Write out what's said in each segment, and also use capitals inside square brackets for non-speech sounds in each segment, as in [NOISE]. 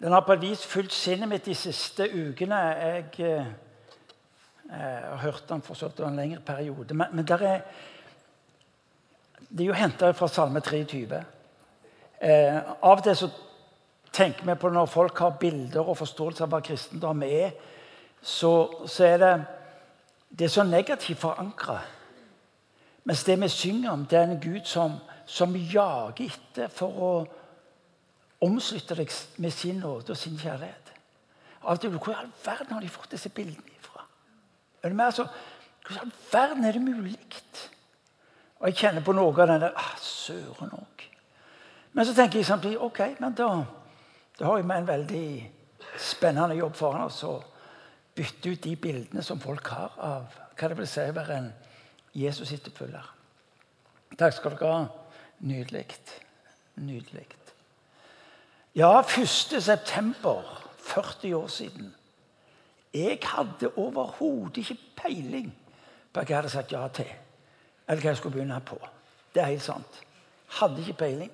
Den har på et vis fulgt sinnet mitt de siste ukene. Jeg eh, har hørt den for så vidt en lengre periode. Men, men der er, det er jo henta fra Salme 23. Eh, av og til så tenker vi på når folk har bilder og forståelse av hva kristendom er, så, så er det, det er så negativt forankra. Mens det vi synger om, det er en Gud som, som jager etter for å omslutte deg med sin nåde og sin kjærlighet. Av og til Hvor i all verden har de fått disse bildene ifra? Er det mer så, Hvor i all verden er det mulig? Og jeg kjenner på noe av den der ah, Søren òg. Men så tenker jeg samtidig ok, men da, da har vi en veldig spennende jobb foran oss å bytte ut de bildene som folk har av hva det vil si å være en Jesus-etterfølger. Takk skal dere ha. Nydelig. Nydelig. Ja, 1. september, 40 år siden. Jeg hadde overhodet ikke peiling på hva jeg hadde sagt ja til eller hva jeg skulle begynne på. Det er helt sant. Hadde ikke peiling.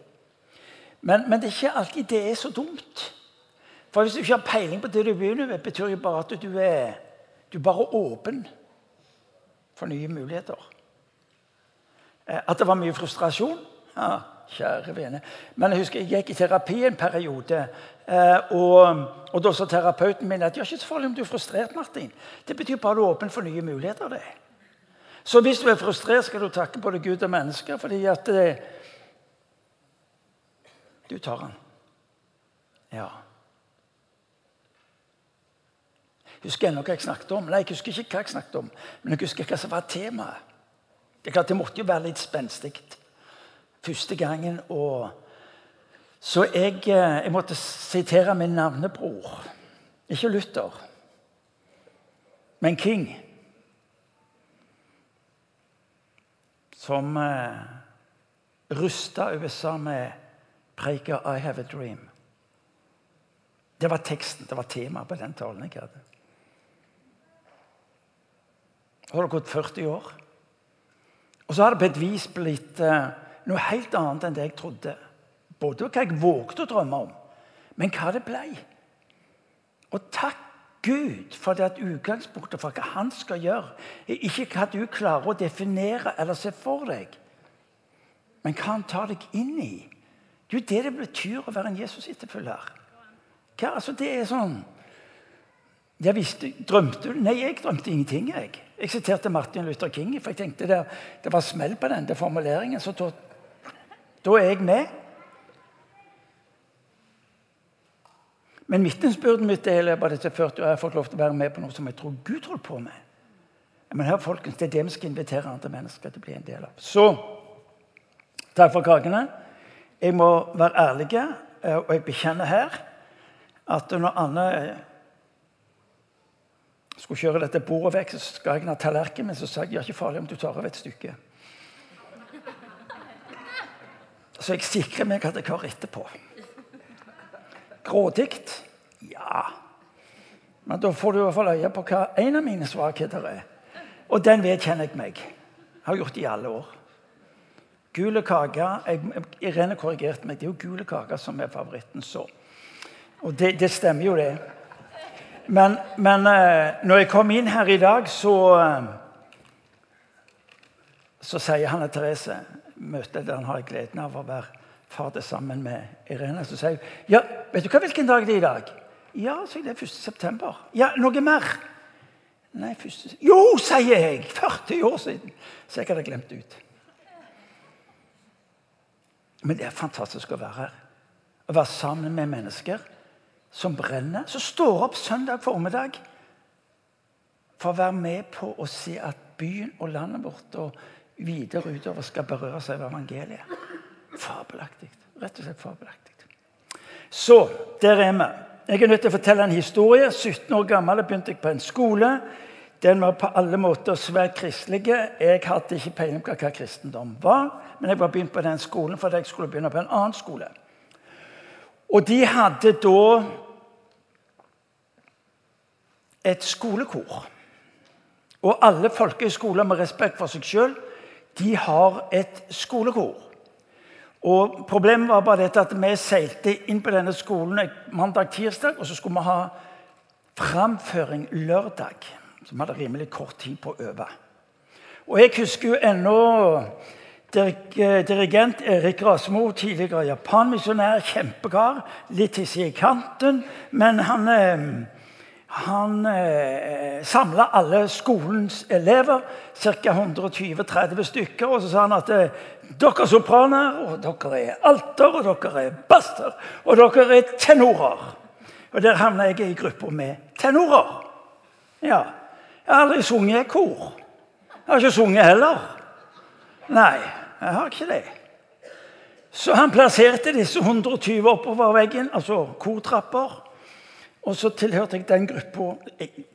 Men, men, det er ikke alltid det er så dumt. For hvis du ikke har peiling på det du begynner med, betyr det bare at du er, du er bare åpen for nye muligheter. Eh, at det var mye frustrasjon? Ja, kjære vene. Men jeg husker jeg gikk i terapi en periode. Eh, og, og da sa terapeuten min at det er ikke så farlig om du er frustrert. Martin. Det betyr bare at du er åpen for nye muligheter. det. Så hvis du er frustrert, skal du takke både Gud og mennesker fordi at det, eh, Du tar den. Ja. Husker ennå hva jeg snakket om? Nei, jeg husker ikke hva jeg snakket om, men jeg husker hva som var temaet. Det er klart det måtte jo være litt spenstig første gangen. Og så jeg, eh, jeg måtte sitere min navnebror. Ikke Luther, men King. som eh, rusta USA med preika 'I have a dream'. Det var teksten, det var temaet på den talen jeg hadde. Har det gått 40 år. Og så har det på et vis blitt eh, noe helt annet enn det jeg trodde. Både hva jeg vågte å drømme om, men hva det ble. Og takk Gud for det at utgangspunktet for hva han skal gjøre, er ikke hva du klarer å definere eller se for deg, men hva han tar deg inn i. Det er jo det det betyr å være en Jesus-etterfølger. Altså, det er sånn jeg visste, Drømte du? Nei, jeg drømte ingenting. Jeg Jeg siterte Martin Luther King, for jeg tenkte det, det var smell på den formuleringen. Så da, er jeg med. Men vitnesbyrdet mitt er i disse 40 år, jeg har fått lov til å være med på noe som jeg tror Gud holder på med. Men her, folkens, Det er det vi skal invitere andre mennesker til å bli en del av. Så takk for kakene. Jeg må være ærlig, eh, og jeg bekjenner her at når Anne eh, skulle kjøre dette bordet vekk, så skal jeg ha tallerken, min, så sa jeg det er ikke farlig om du tar av et stykke. Så jeg sikrer meg at jeg har etterpå. Grådig? Ja. Men da får du i hvert fall øye på hva en av mine svakheter er. Og den vedkjenner jeg meg. Jeg har gjort det i alle år. Gule kaker Irene korrigerte meg. Det er jo gule kaker som er favoritten. så. Og det, det stemmer jo, det. Men, men uh, når jeg kom inn her i dag, så uh, Så sier Hanne Therese Møtet der han har gleden av å være fader sammen med Irene. Så sier hun ja, vet du hva, hvilken dag det er i dag? Ja, så det er 1. september. Ja, noe mer? Nei, første... Jo, sier jeg! 40 år siden! Så jeg hadde glemt ut. Men det er fantastisk å være her. Å være sammen med mennesker som brenner. Som står opp søndag formiddag for å være med på å se at byen og landet vårt og videre utover skal berøre seg av evangeliet. Fabelaktig. Rett og slett fabelaktig. Så der er vi. Jeg er nødt til å fortelle en historie. 17 år gammel begynte jeg på en skole. Den var på alle måter svært kristelig. Jeg hadde ikke peiling på hva kristendom var, men jeg var begynt på den skolen fordi jeg skulle begynne på en annen skole. Og de hadde da et skolekor. Og alle folkehøyskoler med respekt for seg sjøl, de har et skolekor. Og Problemet var bare dette at vi seilte inn på denne skolen mandag-tirsdag, og så skulle vi ha framføring lørdag. Så vi hadde rimelig kort tid på å øve. Og jeg husker jo ennå dirigent Erik Rasmo, tidligere japanmisjonær, kjempekar. Litt hissig i kanten, men han eh, han eh, samla alle skolens elever, ca. 120-30 stykker. Og så sa han at eh, dere er sopraner, og dere er alter, og dere er baster, og dere er tenorer. Og der havna jeg i gruppa med tenorer. Ja. Jeg har aldri sunget kor. Jeg har ikke sunget heller. Nei, jeg har ikke det. Så han plasserte disse 120 oppover veggen, altså kortrapper. Og så tilhørte jeg den gruppa.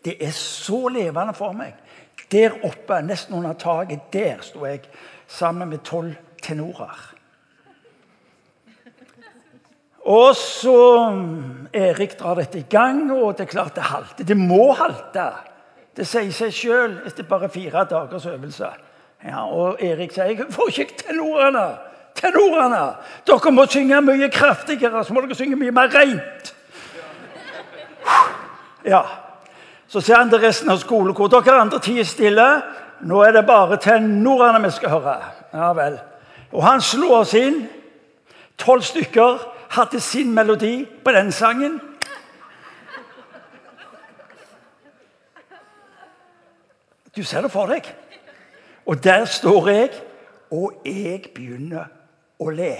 Det er så levende for meg. Der oppe, nesten under taket, der sto jeg sammen med tolv tenorer. Og så Erik drar dette i gang, og det er klart det halter. Det må halte. Det sier seg sjøl etter bare fire dagers øvelse. Ja, og Erik sier jeg får ikke tenorene. Tenorene! Dere må synge mye kraftigere, så må dere synge mye mer reint. Ja. Så sier han til resten av skolen hvor dere andre tier stille. Nå er det bare tenorene vi skal høre. Ja vel. Og han slo oss inn. Tolv stykker hadde sin melodi på den sangen. Du ser det for deg. Og der står jeg, og jeg begynner å le.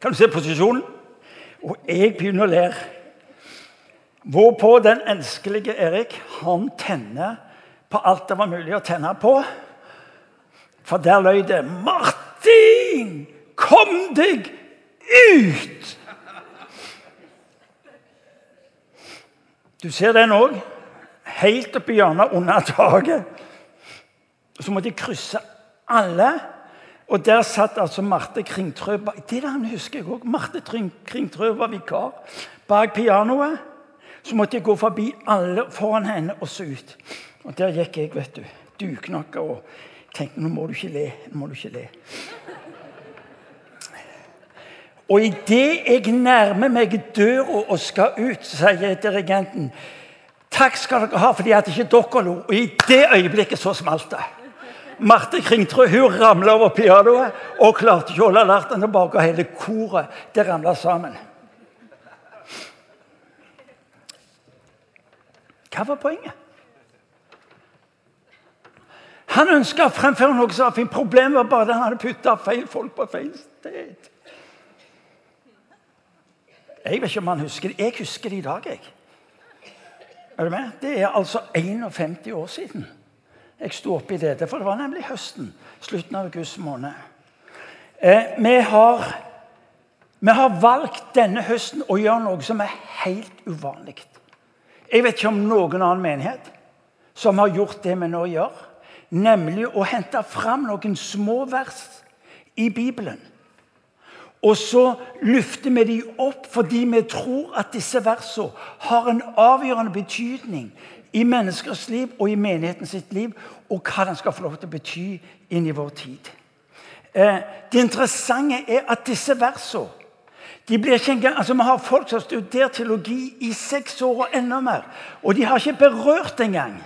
Kan du se posisjonen? Og jeg begynner å le. Hvorpå den elskelige Erik han tenner på alt det var mulig å tenne på. For der løy det 'Martin, kom deg ut!' Du ser den òg. Helt oppi hjørnet under taket. Så måtte de krysse alle. Og der satt altså Marte Kringtrø Det der husker jeg òg. Marte Kringtrø var vikar bak pianoet. Så måtte jeg gå forbi alle foran henne og så ut. Og der gikk jeg, vet du, duknakka og tenkte nå må du ikke le. nå må du ikke le. Og idet jeg nærmer meg døra og skal ut, sier dirigenten Takk skal dere ha, fordi at ikke dere lo. Og i det øyeblikket så smalt det. Marte Kringtrø hun ramla over pianoet og klarte ikke å holde latteren tilbake. Og hele koret det ramla sammen. Hva var poenget? Han ønska å fremføre noe som var fint. Problemet var bare at han hadde putta feil folk på feil sted. Jeg vet ikke om han husker det. Jeg husker det i dag. jeg. Er du med? Det er altså 51 år siden jeg sto oppi dette. For det var nemlig høsten. Slutten av august måned. Eh, vi, har, vi har valgt denne høsten å gjøre noe som er helt uvanlig. Jeg vet ikke om noen annen menighet som har gjort det vi nå gjør. Nemlig å hente fram noen små vers i Bibelen. Og så løfter vi de opp fordi vi tror at disse versene har en avgjørende betydning i menneskers liv og i menigheten sitt liv, og hva den skal få lov til å bety inn i vår tid. Eh, det interessante er at disse versene de blir ikke engang, altså Vi har folk som har studert teologi i seks år og enda mer. Og de har ikke berørt engang.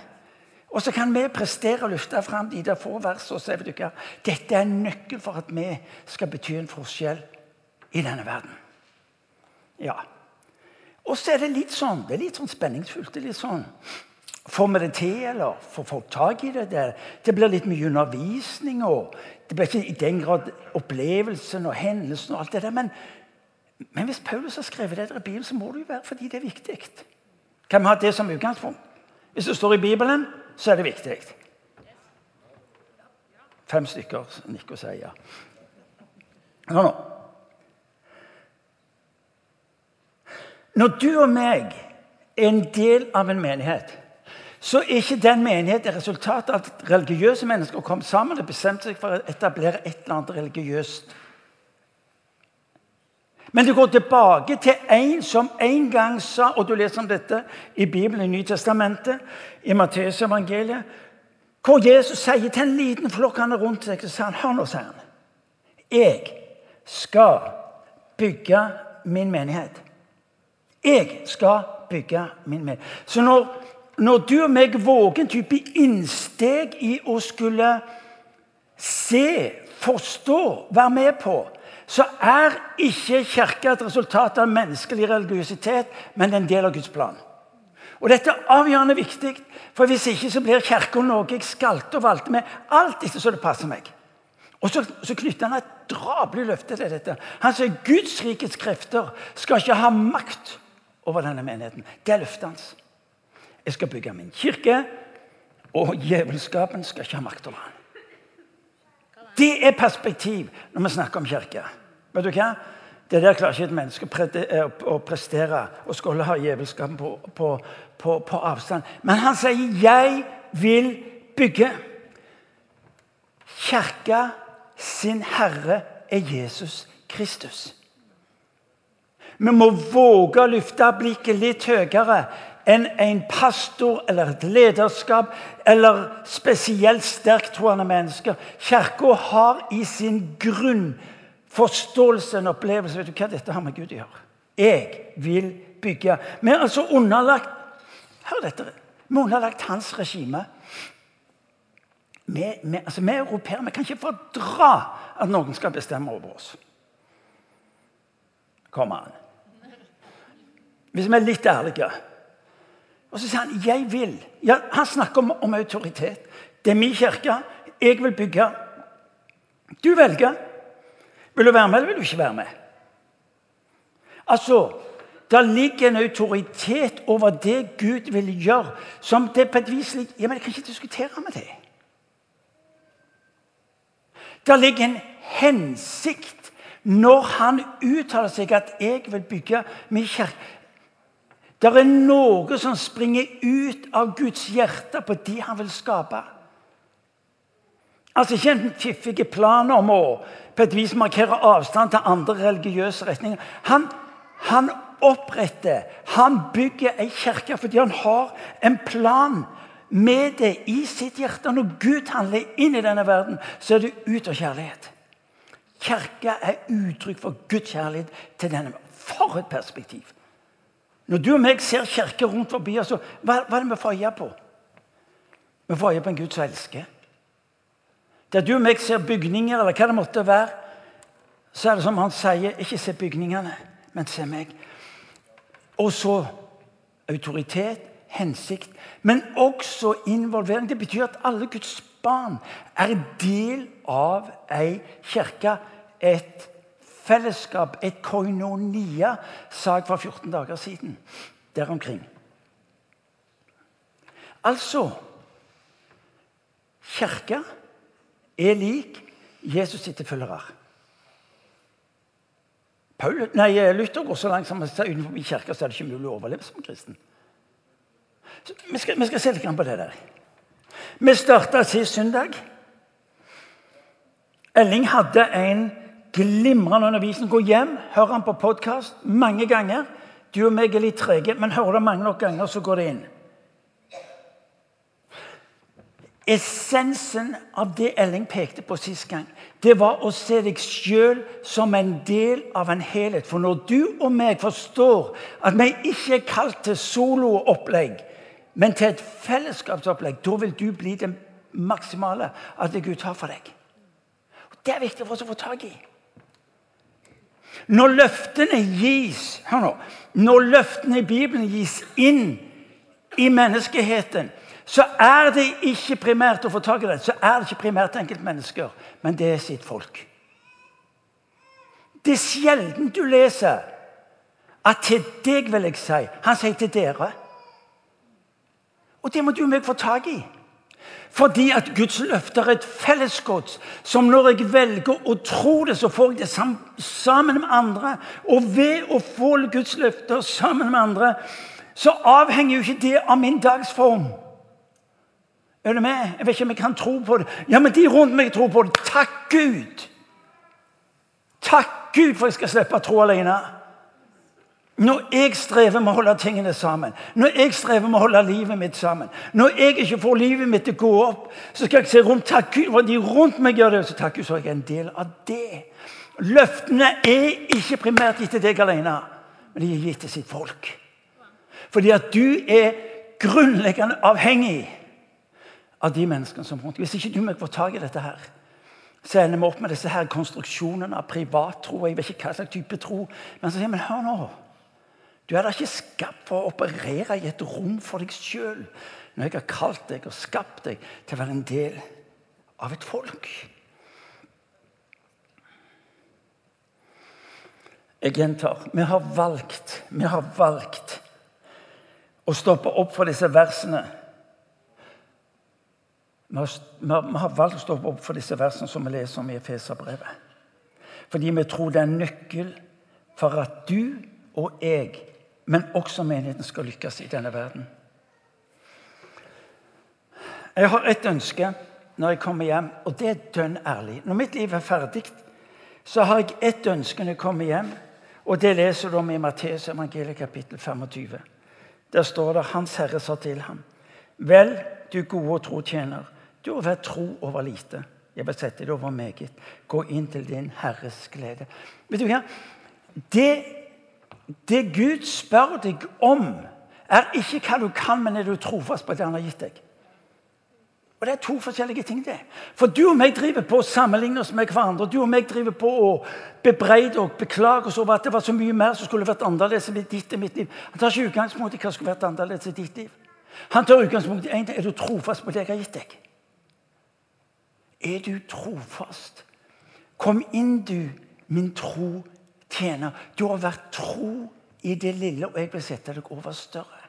Og så kan vi prestere og løfte fram de der få versene og si at dette er en nøkkel for at vi skal bety en forskjell i denne verden. Ja. Og så er det litt sånn det er litt sånn spenningsfullt. det er litt sånn, Får vi det til, eller får folk tak i det? Det, det blir litt mye undervisning. og Det blir ikke i den grad opplevelsen og hendelsen og alt det der. Men men hvis Paulus har skrevet det i Bibelen, så må det jo være fordi det er viktig. Kan vi ha det som utgangspunkt? Hvis det står i Bibelen, så er det viktig. Fem stykker nikker og sier ja. Hør nå. Når du og meg er en del av en menighet, så er ikke den menigheten resultatet av at religiøse mennesker kom sammen og bestemte seg for å etablere et eller annet religiøst men det går tilbake til en som en gang sa Og du leser om dette i Bibelen i Nytestamentet, i Matteus evangeliet, hvor Jesus sier til en liten flokk han er rundt seg, så sier han, hør nå, sier han, Jeg skal bygge min menighet. Jeg skal bygge min menighet. Så når, når du og meg våger en type innsteg i å skulle se, forstå, være med på, så er ikke Kirka et resultat av menneskelig religiøsitet, men en del av Guds plan. Og Dette er avgjørende viktig, for hvis ikke så blir Kirka noe jeg skalte og valgte med alt etter så det passer meg. Og Så, så knytter han et drabelig løfte til dette. Han sier Guds rikets krefter skal ikke ha makt over denne menigheten. Det er løftet hans. Jeg skal bygge min kirke, og djevelskapen skal ikke ha makt over den. Det er perspektiv når vi snakker om kirke. Vet du hva? Det der klarer ikke et menneske å prestere og skulle ha djevelskapen på, på, på, på, avstand. Men han sier 'jeg vil bygge'. Kirka sin herre er Jesus Kristus. Vi må våge å løfte blikket litt høyere enn en pastor eller et lederskap eller spesielt sterktroende mennesker. Kirka har i sin grunnforståelse en opplevelse Vet du hva dette har med Gud å gjøre? Jeg vil bygge. Vi er altså underlagt Hør dette. Vi er underlagt hans regime. Vi, vi, altså, vi europeere vi kan ikke fordra at noen skal bestemme over oss. Kom an. Hvis vi er litt ærlige. Og så sier han 'jeg vil'. Ja, han snakker om, om autoritet. Det er min kirke. Jeg vil bygge. Du velger. Vil du være med, eller vil du ikke være med? Altså, Det ligger en autoritet over det Gud vil gjøre, som det på et vis ja, men Jeg kan ikke diskutere med det. Det ligger en hensikt når han uttaler seg at 'jeg vil bygge min kirke'. Det er noe som springer ut av Guds hjerte på de han vil skape. Altså Ikke en fiffig plan om å på et vis markere avstand til andre religiøse retninger. Han, han oppretter, han bygger ei kirke fordi han har en plan med det i sitt hjerte. Når Gud handler inn i denne verden, så er det ut av kjærlighet. Kirka er uttrykk for Guds kjærlighet til denne. For et perspektiv! Når du og meg ser kirker rundt forbi oss, hva, hva er det vi får øye på? Vi får øye på en Gud som elsker. Der du og meg ser bygninger, eller hva det måtte være, så er det som han sier Ikke se bygningene, men se meg. Og så autoritet, hensikt, men også involvering. Det betyr at alle Guds barn er del av ei kirke. Et fellesskap, et koinonia, sa jeg for 14 dager siden. Der omkring. Altså Kirka er lik Jesus sitt følgere. Paul, nei, Luther går så langt som at utenfor kirka så er det ikke mulig å overleve som kristen. Så vi, skal, vi skal se litt på det der. Vi starta sist søndag. Elling hadde en Glimrende undervisning. Gå hjem, hør han på podkast mange ganger. Du og meg er litt trege, men hører det mange nok ganger, så går det inn. Essensen av det Elling pekte på sist gang, det var å se deg sjøl som en del av en helhet. For når du og meg forstår at vi ikke er kalt til soloopplegg, men til et fellesskapsopplegg, da vil du bli det maksimale av det Gud har for deg. Det er viktig for oss å få tak i. Når løftene gis hør nå, når løftene i Bibelen gis inn i menneskeheten, så er det ikke primært å få tak i det, så er det ikke primært enkeltmennesker, men det er sitt folk. Det er sjelden du leser at 'til deg vil jeg si'. Han sier 'til dere'. Og det må du og meg få tak i. Fordi at Guds løfter er et fellesgods som når jeg velger å tro det, så får jeg det sammen med andre. Og ved å få Guds løfter sammen med andre, så avhenger jo ikke det av min dagsform. Er du med? Jeg vet ikke om jeg kan tro på det. Ja, men de rundt meg tror på det. Takk Gud! Takk Gud for jeg skal slippe å tro alene. Når jeg strever med å holde tingene sammen, når jeg strever med å holde livet mitt sammen, når jeg ikke får livet mitt til å gå opp, så skal jeg se rundt takk Gud, for de rundt meg gjør det, så takk Gud, er jeg en del av det. Løftene er ikke primært gitt til deg alene, men de er gitt til sitt folk. Fordi at du er grunnleggende avhengig av de menneskene som rundt. Hvis ikke du må få tak i dette her, så ender vi opp med disse her konstruksjonene av privattro. Jeg vet ikke hva slags type tro. Men så sier vi hør nå. Du er da ikke skapt for å operere i et rom for deg sjøl. Når jeg har kalt deg og skapt deg til å være en del av et folk. Jeg gjentar vi har valgt, vi har valgt å stoppe opp for disse versene. Vi har, vi har valgt å stoppe opp for disse versene som vi leser om i Efeserbrevet. Fordi vi tror det er nøkkel for at du og jeg men også menigheten skal lykkes i denne verden. Jeg har ett ønske når jeg kommer hjem, og det er dønn ærlig. Når mitt liv er ferdig, så har jeg ett ønske når jeg kommer hjem, og det leser du om i Matteus evangeliet kapittel 25. Der står det Hans Herre sa til ham, Vel, du gode og tro tjener, du har vært tro over lite. Jeg vil sette det over meget. Gå inn til din Herres glede. Vet du hva? Det det Gud spør deg om, er ikke hva du kan, men er du trofast på det han har gitt deg. Og Det er to forskjellige ting. det. For du og meg driver på å sammenligne oss med hverandre. Du og meg driver på å bebreide og beklage oss over at det var så mye mer som skulle vært annerledes i ditt og mitt liv. Han tar ikke utgangspunkt i hva som skulle vært annerledes i ditt liv. Han tar utgangspunkt i en ting. Er du trofast på det jeg har gitt deg? Er du trofast? Kom inn, du, min tro tjener. Du har vært tro i det lille, og jeg vil sette deg over større.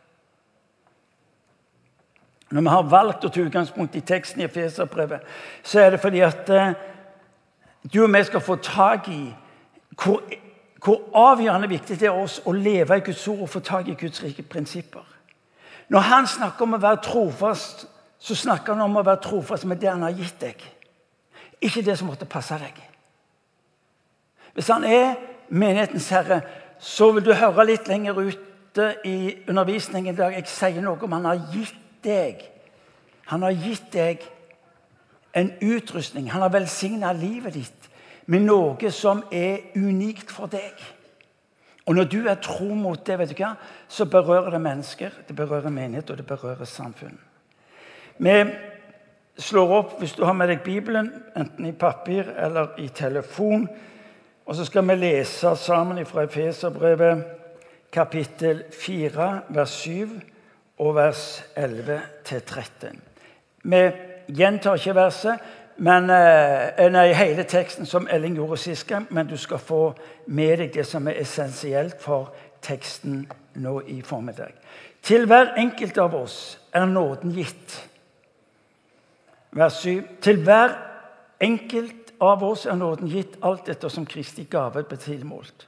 Når vi har valgt å ta utgangspunkt i teksten i Efeserbrevet, så er det fordi at eh, du og vi skal få tak i hvor, hvor, avgjørende viktig det er oss å leve i Guds ord og få tak i Guds rike prinsipper. Når han snakker om å være trofast, så snakker han om å være trofast med det han har gitt deg. Ikke det som måtte passe deg. Hvis han er menighetens herre, så vil du høre litt lenger ute i undervisningen i dag. Jeg sier noe om han har gitt deg. Han har gitt deg en utrustning. Han har velsigna livet ditt med noe som er unikt for deg. Og når du er tro mot det, vet du hva, så berører det mennesker, det berører menighet og det berører samfunn. Vi slår opp, hvis du har med deg Bibelen, enten i papir eller i telefon, og så skal vi lese sammen fra Efeserbrevet kapittel 4, vers 7 og vers 11-13. Vi gjentar ikke verset, men, eh, nei, hele teksten som Elling gjorde sist gang, men du skal få med deg det som er essensielt for teksten nå i formiddag. Til hver enkelt av oss er nåden gitt. Vers 7. Til hver enkelt av oss er nåden gitt alt etter som Kristi gave ble tilmålt.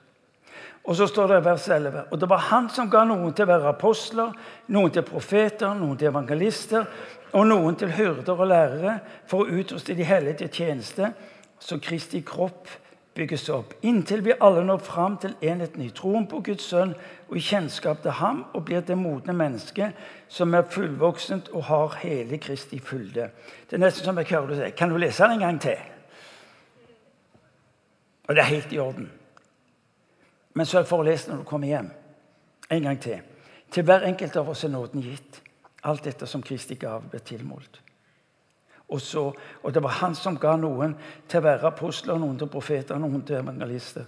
Og så står det i vers 11. Og det var han som ga noen til å være apostler, noen til profeter, noen til evangelister og noen til hyrder og lærere for å utruste de hellige til tjeneste, så Kristi kropp bygges opp, inntil vi alle når fram til enheten i troen på Guds sønn og i kjennskap til ham og blir det modne mennesket som er fullvoksent og har hele Kristi fylde. Det er nesten som jeg hører du si. Kan du lese den en gang til? Og det er helt i orden. Men så for å lese når du kommer hjem. En gang til. Til hver enkelt av oss er nåden gitt. Alt dette som Kristi gave ble tilmålt. Og, så, og det var han som ga noen til å være apostler, noen til profeter, noen til evangelister,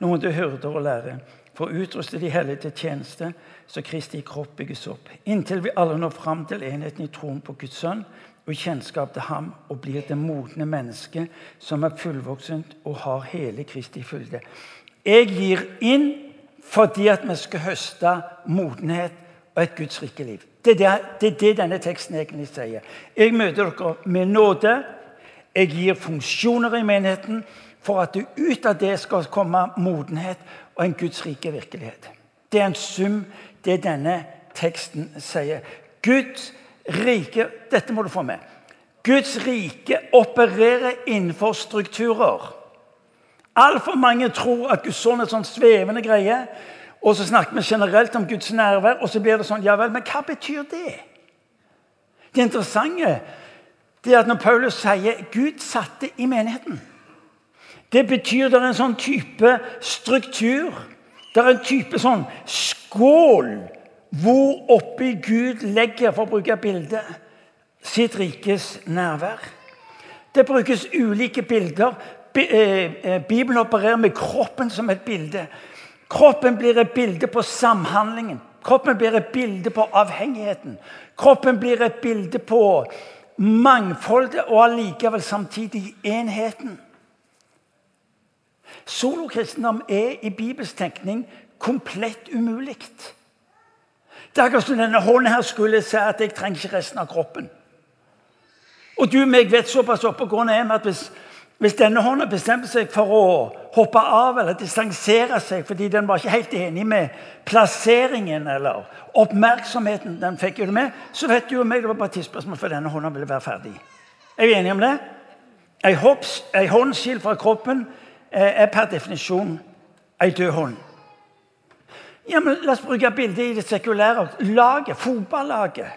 noen til hyrder og lærere, for å utruste de hellige til tjeneste, så Kristi kropp bygges opp, inntil vi alle når fram til enheten i troen på Guds sønn og kjennskap til ham og blir det modne mennesket som er fullvoksent og har hele Kristi fylde. Jeg gir inn fordi at vi skal høste modenhet og et Guds rike liv. Det er det, det denne teksten egentlig sier. Jeg møter dere med nåde. Jeg gir funksjoner i menigheten for at det ut av det skal komme modenhet og en Guds rike virkelighet. Det er en sum, det denne teksten sier. Guds rike Dette må du få med. Guds rike opererer innenfor strukturer. Altfor mange tror at Guds sønn er sånn svevende greie. Og så snakker vi generelt om Guds nærvær, og så blir det sånn Ja vel, men hva betyr det? Det interessante det er at når Paulus sier Gud satte i menigheten Det betyr det er en sånn type struktur. Det er en type sånn skål hvor oppi Gud legger, for å bruke bildet, sitt rikes nærvær. Det brukes ulike bilder. Eh, eh, Bibelen opererer med kroppen som et bilde. Kroppen blir et bilde på samhandlingen. Kroppen blir et bilde på avhengigheten. Kroppen blir et bilde på mangfoldet og allikevel samtidig enheten. Solokristendom er i Bibels tenkning komplett umulig. Det er akkurat som denne hånden her skulle si at jeg trenger ikke resten av kroppen. Og du meg vet såpass oppegående er vi at hvis, hvis denne hånden bestemte seg for å hoppe av eller distansere seg fordi den var ikke helt enig med plasseringen eller oppmerksomheten den fikk jo med, så vet du og meg det var bare tidsspørsmål før denne hånden ville være ferdig. Er vi enige om det? Ei, hopps, fra kroppen eh, er per definisjon ei død hånd. Ja, men La oss bruke bildet i det sekulære. Laget, fotballaget.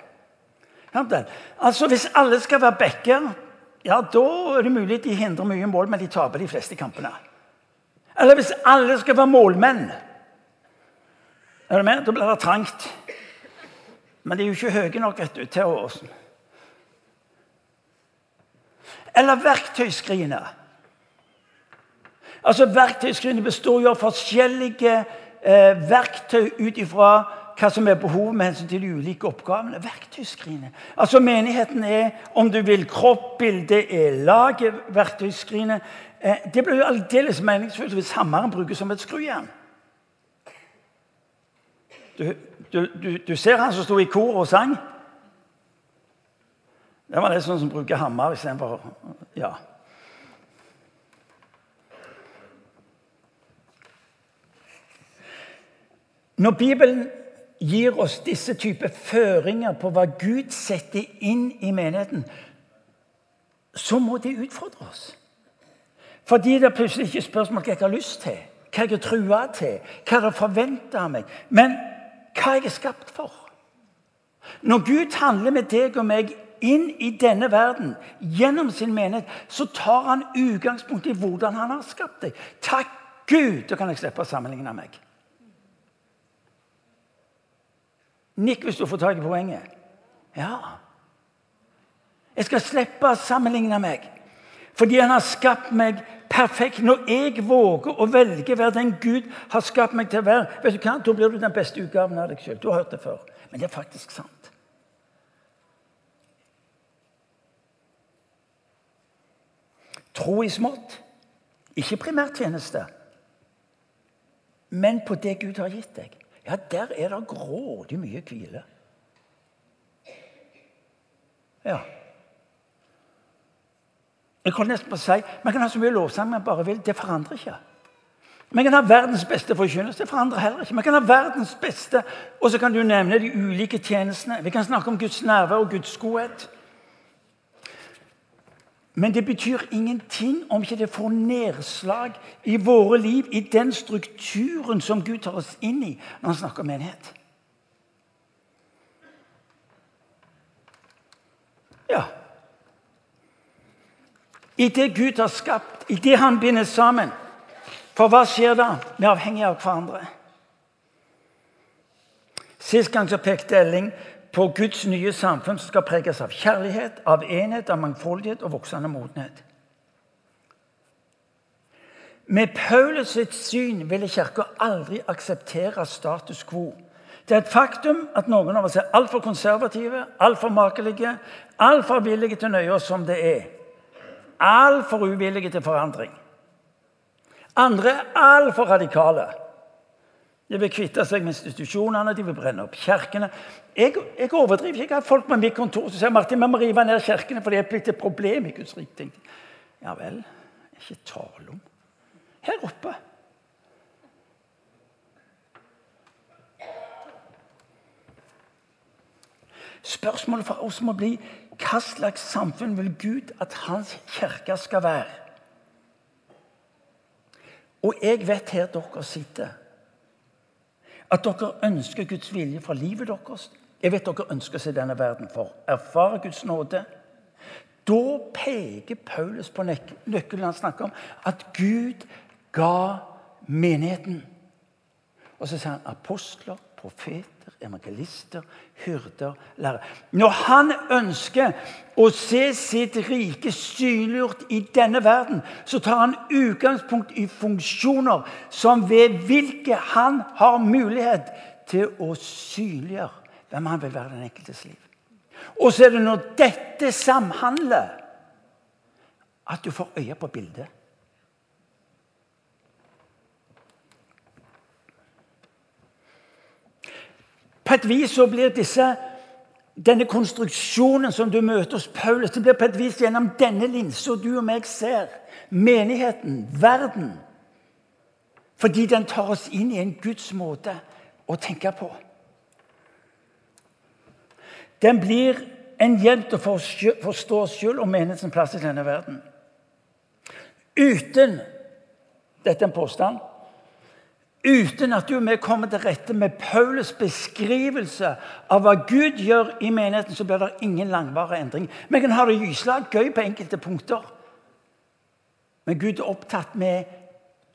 Altså, Hvis alle skal være backer, ja, da er det mulig de hindrer mye mål, men de taper de fleste kampene. Eller hvis alle skal være målmenn, er det med? da blir det trangt. Men de er jo ikke høye nok vet du, til oss. Eller verktøyskrinet. Altså, Verktøyskrinet består jo av forskjellige eh, verktøy ut ifra hva som er behovet med hensyn til de ulike oppgavene. Verktøyskrinet. Altså Menigheten er, om du vil, kropp, bildet er laget, verktøyskrinet. Eh, det blir jo aldeles meningsfullt hvis hammeren brukes som et skrujern. Du, du, du, du, ser han som sto i kor og sang? Det var det sånn som bruker hammer istedenfor Ja. Når Bibelen gir oss disse typer føringer på hva Gud setter inn i menigheten, så må det utfordre oss. Fordi det er plutselig ikke spørsmål hva jeg har lyst til, hva jeg er trua til, hva jeg forventer av meg, men hva jeg er skapt for. Når Gud handler med deg og meg inn i denne verden gjennom sin menighet, så tar han utgangspunkt i hvordan han har skapt deg. Takk Gud, da kan jeg slippe å sammenligne meg. Nikk hvis du får tak i poenget. Ja. Jeg skal slippe å sammenligne meg. Fordi han har skapt meg perfekt. Når jeg våger å velge å være den Gud har skapt meg til å være, vet du hva? da blir du den beste utgaven av deg sjøl. Du har hørt det før. Men det er faktisk sant. Tro i smått. Ikke primærtjeneste, men på det Gud har gitt deg ja, der er det grådig mye hvile. Ja. Jeg kan nesten bare si, Man kan ha så mye lovsang man bare vil. Det forandrer ikke. Man kan ha verdens beste forkynnelse. Det forandrer heller ikke. Man kan ha verdens beste, Og så kan du nevne de ulike tjenestene. Vi kan snakke om Guds nærvær og Guds godhet. Men det betyr ingenting om ikke det får nedslag i våre liv, i den strukturen som Gud tar oss inn i når han snakker om menighet. Ja. I det Gud har skapt, i det han binder sammen. For hva skjer da? Vi er avhengige av hverandre. Sist gang så pekte Elling på Guds nye samfunn som skal preges av kjærlighet, av enhet, av mangfoldighet og voksende modenhet. Med Paulus sitt syn ville Kirka aldri akseptere status quo. Det er et faktum at noen av oss er altfor konservative, altfor makelige, altfor villige til å nøye oss som det er. Altfor uvillige til forandring. Andre er altfor radikale. De vil kvitte seg med institusjonene, de vil brenne opp kirkene. Jeg, jeg overdriver ikke. Jeg har folk på mitt kontor som sier Martin, vi må rive ned kirkene, for det er blitt et problem i Guds rike. Ja vel. Ikke tale om. Her oppe. Spørsmålet for oss må bli hva slags samfunn vil Gud at hans kirke skal være? Og jeg vet her dere sitter at dere ønsker Guds vilje for livet deres. Jeg vet dere ønsker seg denne verden for erfare Guds nåde. Da peker Paulus på nøkkelen han snakker om, at Gud ga menigheten. Og så sier han apostler, profeter, evangelister, hyrder, lærere. Når han ønsker å se sitt rike synliggjort i denne verden, så tar han utgangspunkt i funksjoner som ved hvilke han har mulighet til å synliggjøre hvem han vil være den enkeltes liv. Og så er det når dette samhandler, at du får øye på bildet. På et vis så blir disse, denne konstruksjonen som du møter hos Paulus, det blir på et vis gjennom denne linsa du og meg ser menigheten, verden. Fordi den tar oss inn i en Guds måte å tenke på. Den blir en hjelp til å forstå oss sjøl og menighetens plass i denne verden. Uten Dette er en påstand uten at du og vi kommer til rette med Paulus' beskrivelse av hva Gud gjør i menigheten, så blir det ingen langvarig endring. Vi kan ha det gyselig gøy på enkelte punkter. Men Gud er opptatt med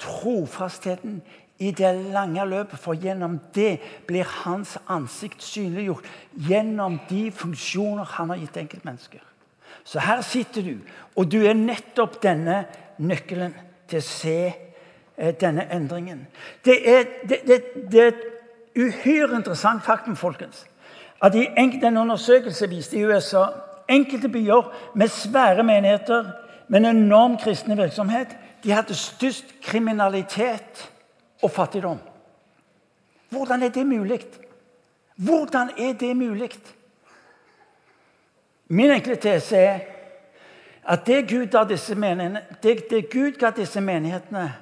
trofastheten i det lange løpet. For gjennom det blir hans ansikt synliggjort. Gjennom de funksjoner han har gitt enkeltmennesker. Så her sitter du, og du er nettopp denne nøkkelen til å se denne endringen. Det er, det, det, det er et uhyre interessant faktum folkens, at i en undersøkelse viste i USA enkelte byer med svære menigheter med en enorm kristne virksomhet de hadde størst kriminalitet og fattigdom. Hvordan er det mulig? Hvordan er det mulig? Min enkle tese er at det Gud disse menighetene, det, det Gud ga disse menighetene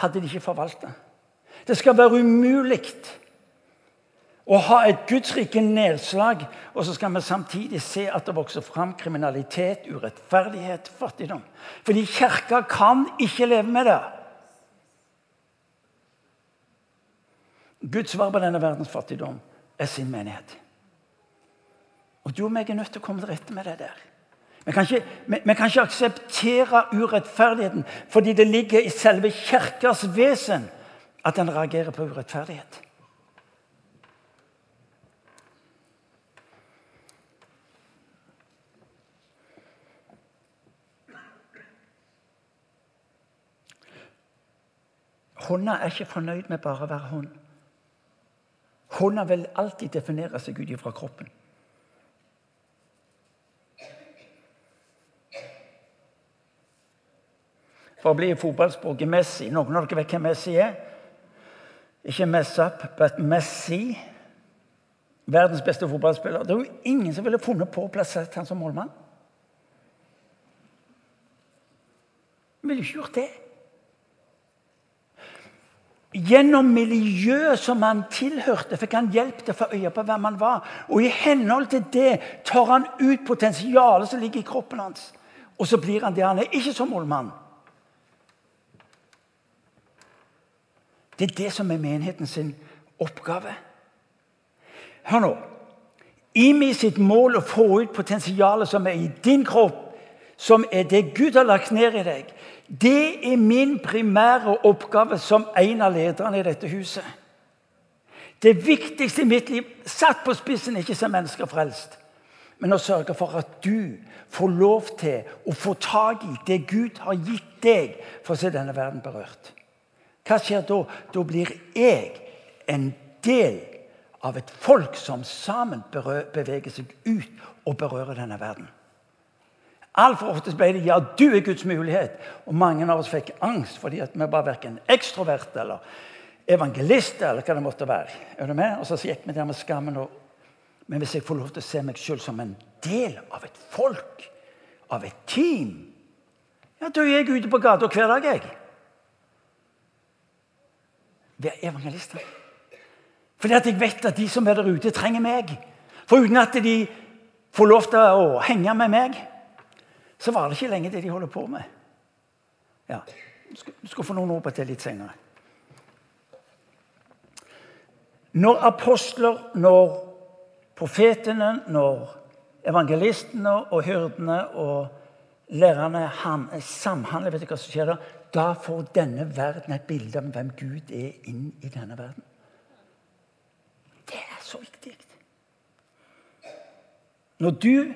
hadde de ikke forvalta. Det skal være umulig å ha et gudsrike nedslag, og så skal vi samtidig se at det vokser fram kriminalitet, urettferdighet, fattigdom. Fordi kirka kan ikke leve med det. Guds svar på denne verdens fattigdom er sin menighet. Og du og meg er nødt til å komme til rette med det der. Vi kan, ikke, vi, vi kan ikke akseptere urettferdigheten fordi det ligger i selve kirkas vesen at den reagerer på urettferdighet. Hånda er ikke fornøyd med bare å være hånd. Hånda vil alltid definere seg ut fra kroppen. For å bli i fotballspråket Messi. Noen av dere vet hvem Messi er? Ikke mess up, but Messi. Verdens beste fotballspiller. Det er jo ingen som ville funnet på å plassere han som målmann. Ville ikke gjort det. Gjennom miljøet som han tilhørte, fikk han hjelp til å få øye på hvem han var. Og i henhold til det tar han ut potensialet som ligger i kroppen hans. Og så blir han det han er. Ikke som målmann. Det er det som er menigheten sin oppgave. Hør nå. IMI sitt mål å få ut potensialet som er i din kropp, som er det Gud har lagt ned i deg, det er min primære oppgave som en av lederne i dette huset. Det viktigste i mitt liv, satt på spissen, ikke som mennesker frelst, men å sørge for at du får lov til å få tak i det Gud har gitt deg for å se denne verden berørt. Hva skjer da? Da blir jeg en del av et folk som sammen beveger seg ut og berører denne verden. Altfor ofte ble det ja, du er Guds mulighet. Og mange av oss fikk angst fordi vi var verken ekstroverte eller evangelister eller hva det måtte være. Er du med? Og så gikk vi der med skammen. Og... Men hvis jeg får lov til å se meg sjøl som en del av et folk, av et team, ja, da er jeg ute på gata hver dag. jeg. Være evangelister. Fordi at jeg vet at de som er der ute, trenger meg. For uten at de får lov til å henge med meg, så var det ikke lenge det de holder på med. Ja, du skal få noen ord på det litt senere. Når apostler, når profetene, når evangelistene og hyrdene og lærerne samhandler, vet du hva som skjer da? Da får denne verden et bilde av hvem Gud er inn i denne verden. Det er så viktig. Når du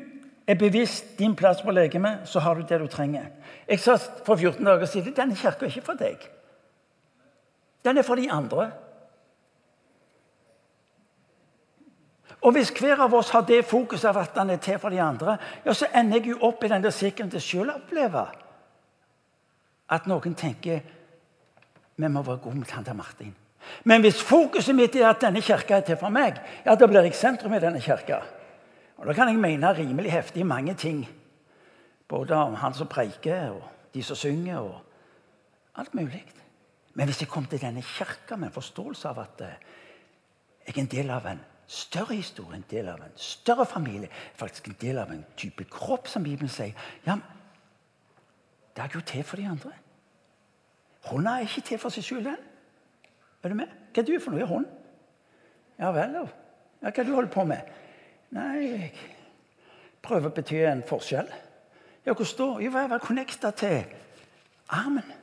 er bevisst din plass på legemet, så har du det du trenger. Jeg sa for 14 dager siden denne kirka er ikke for deg. Den er for de andre. Og Hvis hver av oss har det fokuset av at han er til for de andre, ja, så ender jeg jo opp i den der sirkelen til sjøl å oppleve at noen tenker vi må være gode mot han der Martin. Men hvis fokuset mitt er at denne kirka er til for meg, ja, da blir jeg sentrum i denne kirka. Og Da kan jeg mene rimelig heftig mange ting. Både om han som preiker, og de som synger, og alt mulig. Men hvis jeg kom til denne kirka med en forståelse av at eh, jeg er en del av en større historie, en del av en større familie, faktisk en del av en type kropp, som Bibelen sier ja, Det er jo til for de andre. Hånda er ikke til for seg sjøl, den. Er du med? Hva er du for noe? Er hånd? Ja vel, da. Ja, hva er du holder på med? Nei, jeg prøver å bety en forskjell. Ja, Hvordan da? Jo, være connecta til armen.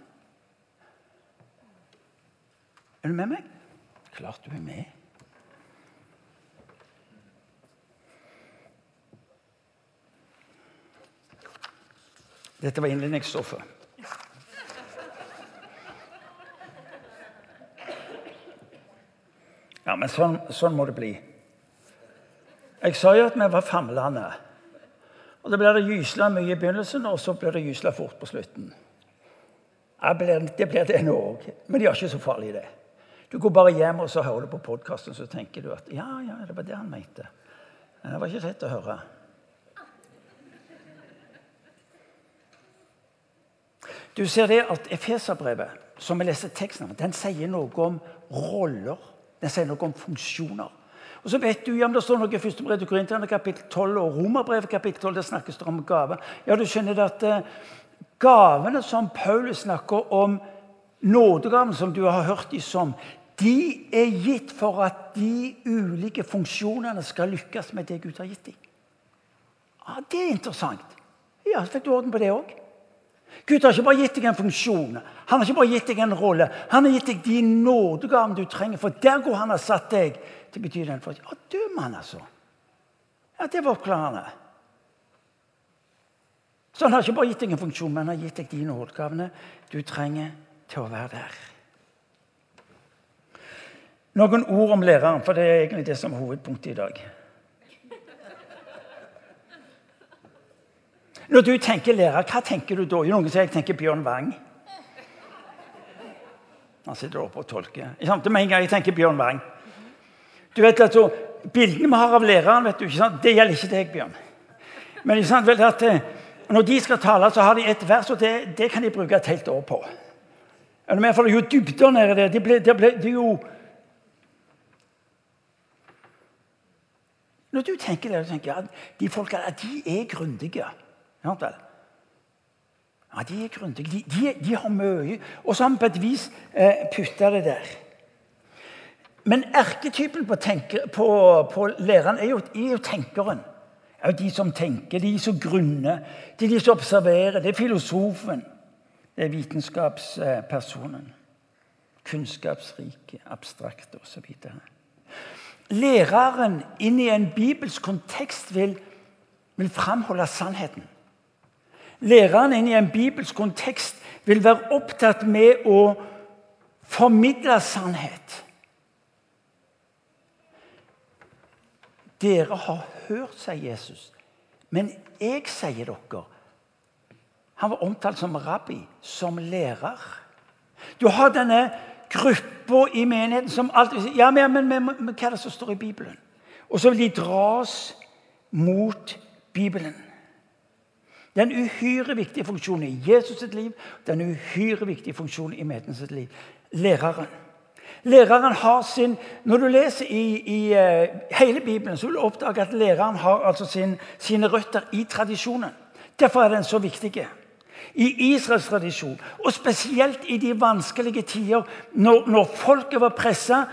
Er du med meg? Klart du er med. Dette var innledningsstoffet. Ja, men sånn, sånn må det bli. Jeg sa jo at vi var famlende. Og Da blir det gysla mye i begynnelsen, og så blir det gysla fort på slutten. Ja, det blir det nå òg, men det er ikke så farlig, det. Du går bare hjem og så hører du på podkasten så tenker du at ja, ja, det var det han mente. Men det var ikke rett å høre. Du ser det at Efeserbrevet, som vi leser teksten av, den sier noe om roller. Den sier noe om funksjoner. Og så vet du, ja, Det står noe i 1. brev til Korinterne kapittel 12 og Romerbrevet kapittel 12. Der snakkes det om gave. Ja, du skjønner at uh, Gavene som Paulus snakker om, nådegavene som du har hørt de som, de er gitt for at de ulike funksjonene skal lykkes med det Gud har gitt dem. Ja, Det er interessant. Ja, så fikk du orden på det òg. Gud har ikke bare gitt deg en funksjon, han har ikke bare gitt deg en rolle. Han har gitt deg de nådegavene du trenger, for der hvor han har satt deg til å bety den for Ja, du mann, altså. Ja, Det var oppklarende. Så han har ikke bare gitt deg en funksjon, men han har gitt deg de nådegavene du trenger til å være der. Noen ord om læreren, for det er egentlig det som er hovedpunktet i dag. Når du tenker lærer, hva tenker du da? Noen sier jeg tenker Bjørn Wang. Han sitter oppe og tolker. Med en gang jeg tenker Bjørn Wang. Du vet altså, Bildene vi har av læreren, vet du, ikke sant? det gjelder ikke deg, Bjørn. Men ikke sant, vel, at eh, når de skal tale, så har de et vers, og det, det kan de bruke et helt år på. Er du med? For er jo dybder nedi der. Det, ble, det, ble, det jo Når du tenker det, så tenker at de folka de er grundige. Ja, De er grundige. De, de, de, har mye. Og så har vi på et vis eh, putta det der. Men erketypen på, tenker, på, på læreren er jo, er jo, tenkeren. Det er jo de som tenker, de som grunner, det de som observerer. Det er filosofen. Det er vitenskapspersonen. Kunnskapsrike, abstrakt osv. Læreren inn i en bibelsk kontekst vil, vil framholde sannheten. Læreren inn i en bibelsk kontekst vil være opptatt med å formidle sannhet. Dere har hørt, sier Jesus, men jeg sier dere Han var omtalt som rabbi, som lærer. Du har denne gruppa i menigheten som alltid ja, men, men, men, men hva er det som står i Bibelen? Og så vil de dras mot Bibelen. Det er en uhyre viktig funksjon i Jesus sitt liv. Det er en uhyre viktig funksjon i menigheten sitt liv. Læreren. Læreren har sin, Når du leser i, i uh, hele Bibelen, så vil du oppdage at læreren har altså sin, sine røtter i tradisjonen. Derfor er den så viktig. I Israels tradisjon, og spesielt i de vanskelige tider, når, når folket var pressa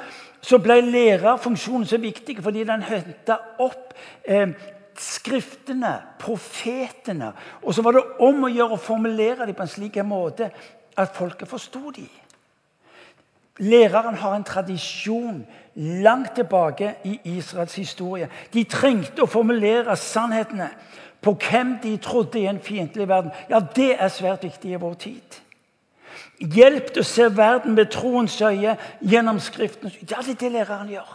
så ble lærerfunksjonen så viktig fordi den henta opp eh, skriftene, profetene. Og så var det om å gjøre å formulere dem på en slik måte at folket forsto dem. Læreren har en tradisjon langt tilbake i Israels historie. De trengte å formulere sannhetene på hvem de trodde i en fiendtlig verden. Ja, det er svært viktig i vår tid. Hjelp til å se verden med troens øye gjennom Skriften. Ja, det er det læreren gjør.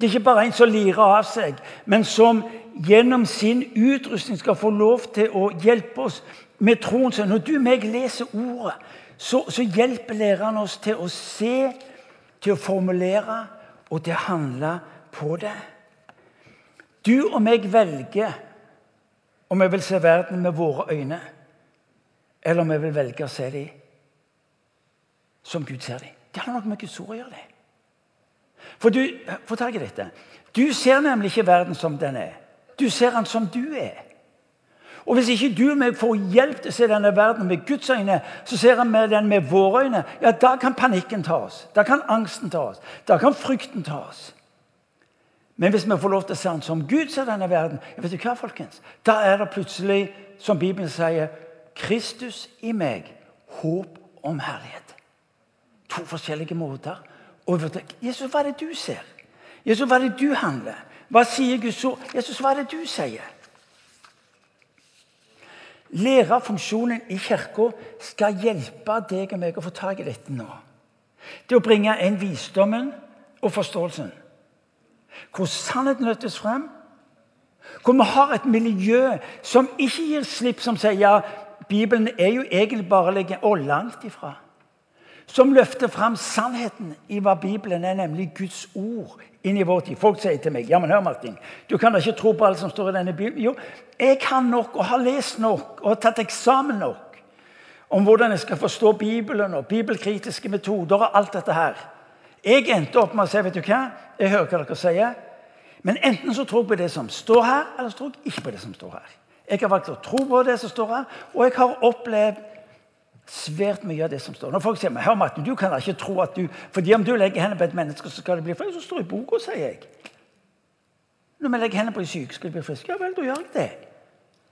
Det er ikke bare en som lirer av seg, men som gjennom sin utrustning skal få lov til å hjelpe oss med troen. Så når du og meg leser ordet, så, så hjelper læreren oss til å se, til å formulere og til å handle på det. Du og meg velger om vi vil se verden med våre øyne, eller om vi vil velge å se dem som Gud ser dem. Det har noe med Guds ord å gjøre. det. For du, få tak i dette. Du ser nemlig ikke verden som den er. Du ser den som du er. Og Hvis ikke du og meg får hjelp til å se denne verden med Guds øyne, så ser vi den med våre øyne. Ja, Da kan panikken ta oss. Da kan angsten ta oss. Da kan frykten ta oss. Men hvis vi får lov til å se den som Gud ser denne verden, ja, vet du hva, folkens? da er det plutselig, som Bibelen sier, Kristus i meg, håp om herlighet. To forskjellige måter Jesus, hva er det du ser? Jesus, hva er det du handler? Hva sier Guds ord? Jesus, hva er det du sier? Lærerfunksjonen i kirka skal hjelpe deg og meg å få tak i dette nå. Det å bringe inn visdommen og forståelsen. Hvor sannheten løftes frem. Hvor vi har et miljø som ikke gir slipp, som sier ja, Bibelen er jo egentlig bare å legge Og langt ifra som løfter fram sannheten i hva Bibelen er, nemlig Guds ord inn i vår tid. Folk sier til meg ja, men hør Martin, du kan da ikke tro på alt som står i denne Bibelen. Jo, jeg kan nok og har lest nok og har tatt eksamen nok om hvordan jeg skal forstå Bibelen og bibelkritiske metoder og alt dette her. Jeg endte opp med å si vet du hva, jeg hører hva dere sier, men enten så tror jeg på det som står her, eller så tror jeg ikke på det som står her. Jeg har valgt å tro på det som står her, og jeg har opplevd svært mye av det som står. Når folk sier hør Martin, du kan ikke tro at du fordi om du legger hendene på et menneske, så skal det bli frisk. Så står det i boka, sier jeg. Når vi legger hendene på de syke, skal de bli friske. Ja vel, da gjør jeg det.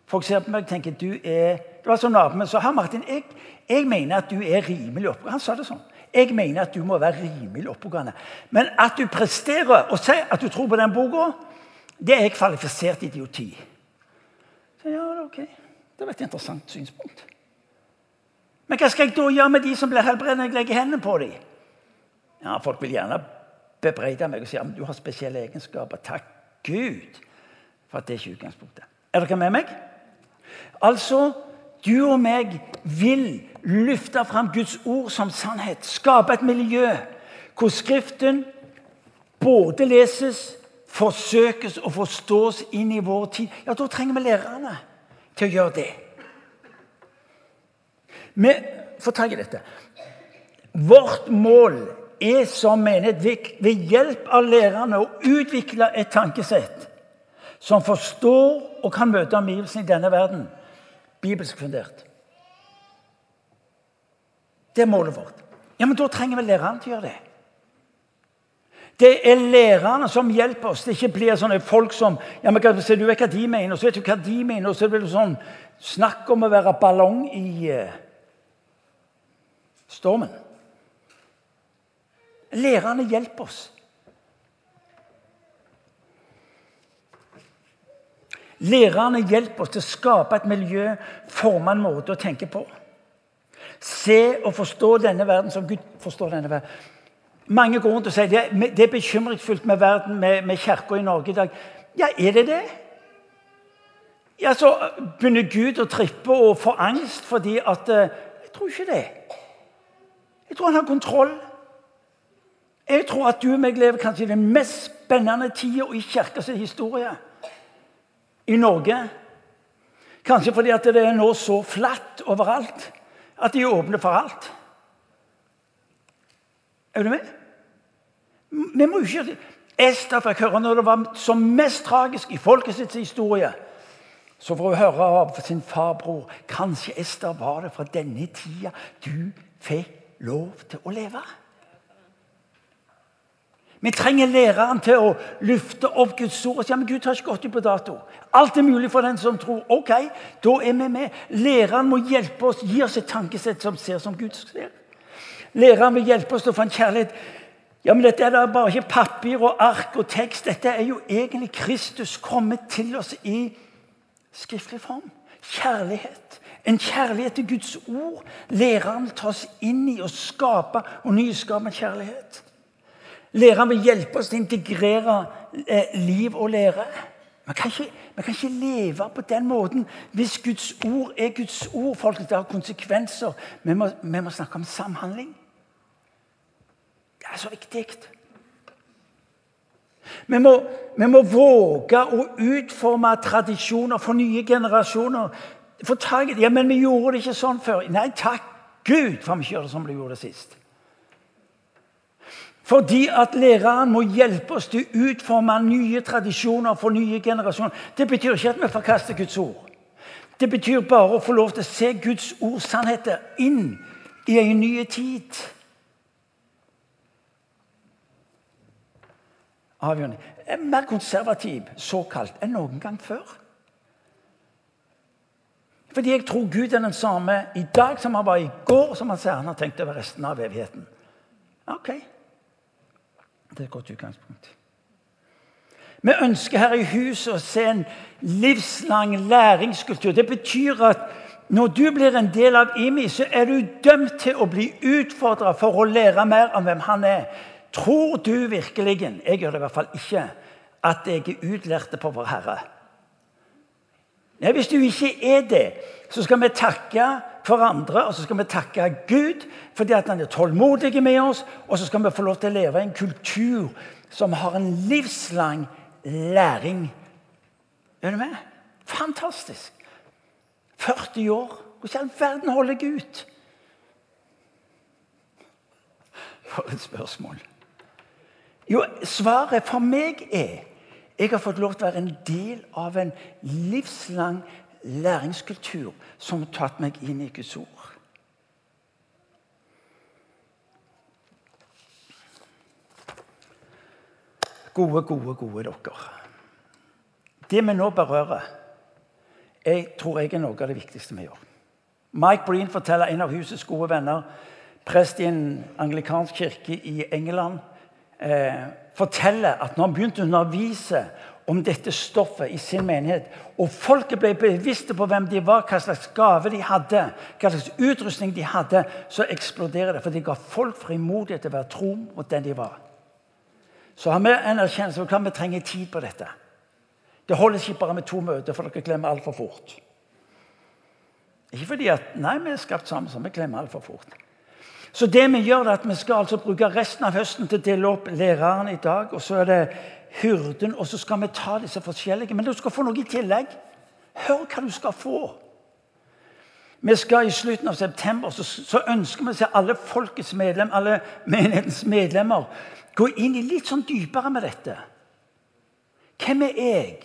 Folk ser på meg og tenker du er Det var sånn naboen sa. 'Herr Martin, jeg, jeg, mener at du er rimelig oppegående. Han sa det sånn. Jeg mener at du må være rimelig oppegående. Men at du presterer og sier at du tror på den boka, det er kvalifisert idioti. Så ja, ok. Det var et interessant synspunkt. Men hva skal jeg da gjøre med de som blir helbredet når jeg legger hendene på dem? Ja, Folk vil gjerne bebreide meg og si at du har spesielle egenskaper. Takk Gud for at det er ikke utgangspunktet. Er dere med meg? Altså, du og meg vil løfte fram Guds ord som sannhet. Skape et miljø hvor Skriften både leses, forsøkes og forstås inn i vår tid. Ja, Da trenger vi lærerne til å gjøre det. Vi får tak i dette. Vårt mål er som menighet ved hjelp av lærerne å utvikle et tankesett som forstår og kan møte omgivelsene i denne verden bibelsk fundert. Det er målet vårt. Ja, Men da trenger vi lærerne til å gjøre det. Det er lærerne som hjelper oss. Det ikke blir sånne folk som ja, men Du vet hva de mener, og så vet du hva de mener, og så blir det sånn snakk om å være ballong i uh, stormen. Lærerne hjelper oss. Lærerne hjelper oss til å skape et miljø, forme en måte å tenke på. Se og forstå denne verden som Gud forstår denne verden. Mange går rundt og sier det, det er bekymringsfullt med verden, med, med kirka i Norge i dag. Ja, er det det? Ja, Så begynner Gud å trippe og få angst fordi at eh, Jeg tror ikke det. Jeg tror han har kontroll. Jeg tror at du og meg lever kanskje i den mest spennende tida i kirkas historie i Norge. Kanskje fordi at det er nå så flatt overalt at de åpne for alt. Er du med? Vi må jo ikke Esther fikk høre når det var som mest tragisk i folkets historie. Så får hun høre av sin farbror Kanskje Esther var det fra denne tida du fikk lov til å leve. Vi trenger læreren til å løfte opp Guds ord og si men Gud har ikke gått ut på dato. Alt er mulig for den som tror. Ok, da er vi med. Læreren må hjelpe oss, gi oss et tankesett som ser som Gud ser. Læreren vil hjelpe oss til å få en kjærlighet. Ja, men Dette er bare ikke papir og ark og tekst. Dette er jo egentlig Kristus kommet til oss i skriftlig form. Kjærlighet. En kjærlighet til Guds ord. Læreren vil ta oss inn i og skape og nyskape kjærlighet. Læreren vil hjelpe oss til å integrere eh, liv og lære. Man kan, ikke, man kan, ikke, leve på den måten hvis Guds ord er Guds ord. Folk, Det har konsekvenser. Vi må, vi må snakke om samhandling. Det er så viktig. Vi må, vi må, våge å utforme tradisjoner for nye generasjoner. For ja, men vi gjorde det ikke sånn før. Nei, takk Gud for vi ikke gjør det som vi gjorde det sist. Fordi at læreren må hjelpe oss til å utforme nye tradisjoner for nye generasjoner. Det betyr ikke at vi forkaster Guds ord. Det betyr bare å få lov til å se Guds ords sannheter inn i en ny tid. Avgjørende. Er mer konservativ såkalt enn noen gang før. Fordi jeg tror Gud er den samme i dag som han var i går, som han sier han har tenkt over resten av evigheten. Ok, det er et godt utgangspunkt. Vi ønsker her i huset å se en livslang læringskultur. Det betyr at når du blir en del av IMI, så er du dømt til å bli utfordra for å lære mer om hvem han er. Tror du virkelig jeg gjør det i hvert fall ikke, at jeg er utlærte på Vår Herre? Nei, Hvis du ikke er det, så skal vi takke hverandre og så skal vi takke Gud fordi at han er tålmodig med oss. Og så skal vi få lov til å leve i en kultur som har en livslang læring. Er du med? Fantastisk. 40 år. Hvordan i all verden holder jeg ut? For et spørsmål. Jo, svaret for meg er jeg har fått lov til å være en del av en livslang læringskultur som har tatt meg inn i Guds ord. Gode, gode, gode dere. Det vi nå berører, jeg tror jeg er noe av det viktigste vi gjør. Mike Breen forteller en av husets gode venner, prest i en anglikansk kirke i England, eh, forteller at når han begynte å undervise om dette stoffet i sin menighet. Og folket ble bevisste på hvem de var, hva slags gave de hadde, hva slags utrustning de hadde. Så eksploderer det, for de ga folk frimodighet til å være tro mot den de var. Så har vi en erkjennelse av at vi trenger tid på dette. Det holder ikke bare med to møter, for dere glemmer altfor fort. Ikke fordi at nei, vi er skapt sammen, så vi glemmer altfor fort. Så det vi gjør er at vi skal altså bruke resten av høsten til å dele opp læreren i dag. Og så er det hyrden, og så skal vi ta disse forskjellige. Men du skal få noe i tillegg. Hør hva du skal få. Vi skal I slutten av september så, så ønsker vi å se alle folkets medlem, alle menighetens medlemmer gå inn i litt sånn dypere med dette. Hvem er jeg?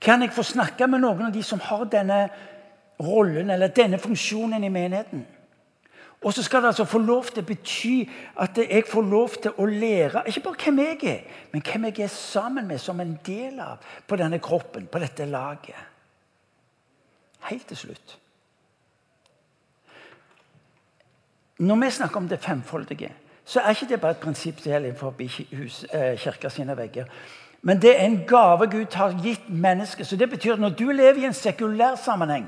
Kan jeg få snakke med noen av de som har denne rollen eller denne funksjonen i menigheten? Og så skal det altså få lov til å bety at jeg får lov til å lære ikke bare hvem jeg er, men hvem jeg er sammen med som en del av på denne kroppen, på dette laget. Helt til slutt. Når vi snakker om det femfoldige, så er ikke det bare et prinsipp som gjelder innenfor eh, kirka sine vegger. Men det er en gave Gud har gitt mennesket. Så det betyr at når du lever i en sekulær sammenheng,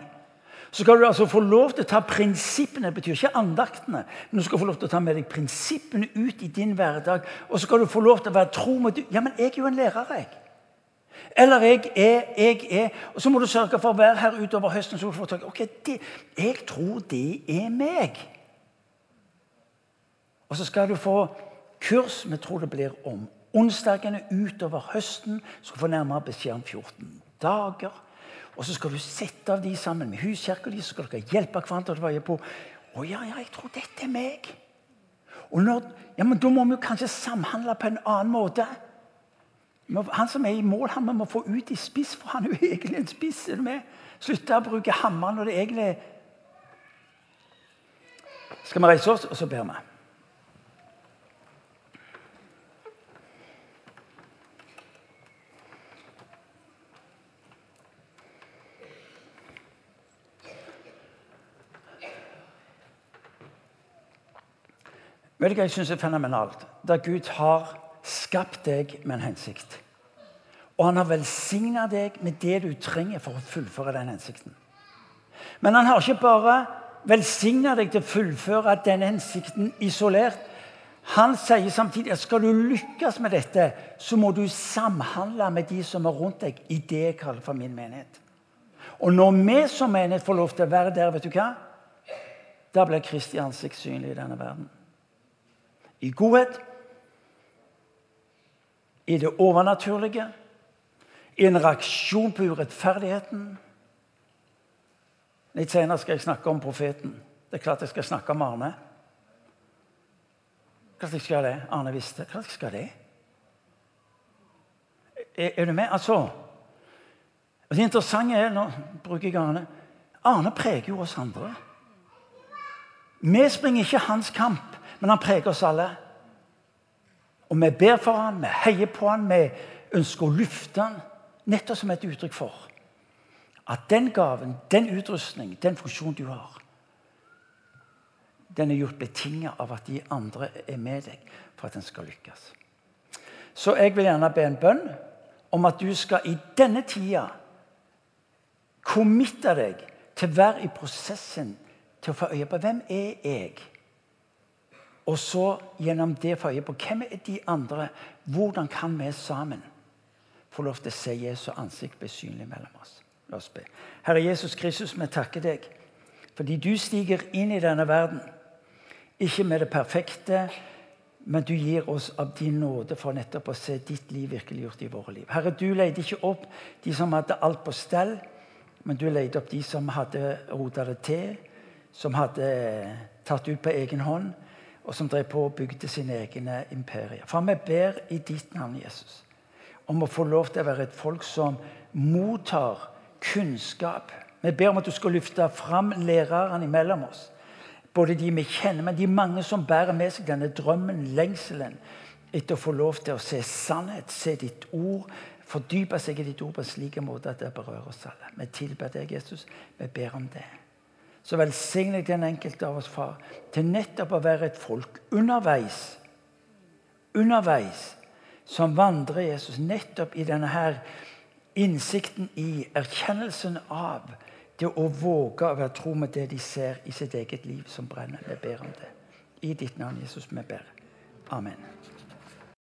så skal du altså få lov til å ta prinsippene det betyr ikke andaktene, men du skal få lov til å ta med deg prinsippene ut i din hverdag. Og så skal du få lov til å være tro mot Ja, men jeg er jo en lærer, jeg. Eller jeg er, jeg er. Og så må du sørge for å være her utover høsten. så du får tak, ok, det, Jeg tror det er meg. Og så skal du få kurs vi tror det blir om onsdagene utover høsten. Så får du nærmere beskjed om 14 dager. Og så skal du sette av de sammen med huskirka di, så skal dere hjelpe hverandre. til å være på. Å ja, ja, jeg tror dette er meg. Og når, ja, men Da må vi jo kanskje samhandle på en annen måte. Han som er i mål, han må få ut i spiss, for han er jo [LAUGHS] egentlig en spiss. er du med? Slutte å bruke hammeren når det egentlig Skal vi reise oss, og så ber vi? Vet du hva jeg syns er fenomenalt? Da Gud har skapt deg med en hensikt. Og han har velsigna deg med det du trenger for å fullføre den hensikten. Men han har ikke bare velsigna deg til å fullføre den hensikten isolert. Han sier samtidig at skal du lykkes med dette, så må du samhandle med de som er rundt deg i det jeg kaller for min menighet. Og når vi som menighet får lov til å være der, vet du hva? da blir Kristi ansikt synlig i denne verden. I godhet, i det overnaturlige, i en reaksjon på urettferdigheten. Litt senere skal jeg snakke om profeten. Det er klart jeg skal snakke om Arne. Klart jeg skal det. Arne visste. Klart jeg skal det. Er, er du med? Altså Det interessante er Nå bruker jeg Arne. Arne preger jo oss andre. Vi springer ikke hans kamp, men han preger oss alle. Og vi ber for han, vi heier på han, vi ønsker å lufte han, nettopp som et uttrykk for at den gaven, den utrustning, den funksjonen du har, den er gjort betinget av at de andre er med deg for at den skal lykkes. Så jeg vil gjerne be en bønn om at du skal i denne tida committe deg til å være i prosessen til å få øye på hvem er jeg Og så gjennom det få øye på hvem er de andre. Hvordan kan vi sammen få lov til å se Jesu ansikt bli synlig mellom oss? La oss be. Herre Jesus Kristus, vi takker deg fordi du stiger inn i denne verden. Ikke med det perfekte, men du gir oss av din nåde for nettopp å se ditt liv virkeliggjort i våre liv. Herre, du leide ikke opp de som hadde alt på stell, men du leide opp de som hadde rota det til som hadde tatt ut på egen hånd, og som drev på og bygde sine egne imperier. For vi ber i ditt navn, Jesus, om å få lov til å være et folk som mottar kunnskap. Vi ber om at du skal løfte fram lærerne imellom oss. Både de vi kjenner, men de mange som bærer med seg denne drømmen, lengselen, etter å få lov til å se sannhet, se ditt ord, fordype seg i ditt ord på en slik måte at det berører oss alle. Vi tilber deg, Jesus. Vi ber om det så velsigner jeg den enkelte av oss, far, til nettopp å være et folk underveis. Underveis som vandrer Jesus nettopp i denne her innsikten i erkjennelsen av det å våge å være tro med det de ser i sitt eget liv som brenner. Vi ber om det. I ditt navn, Jesus, vi ber. Amen.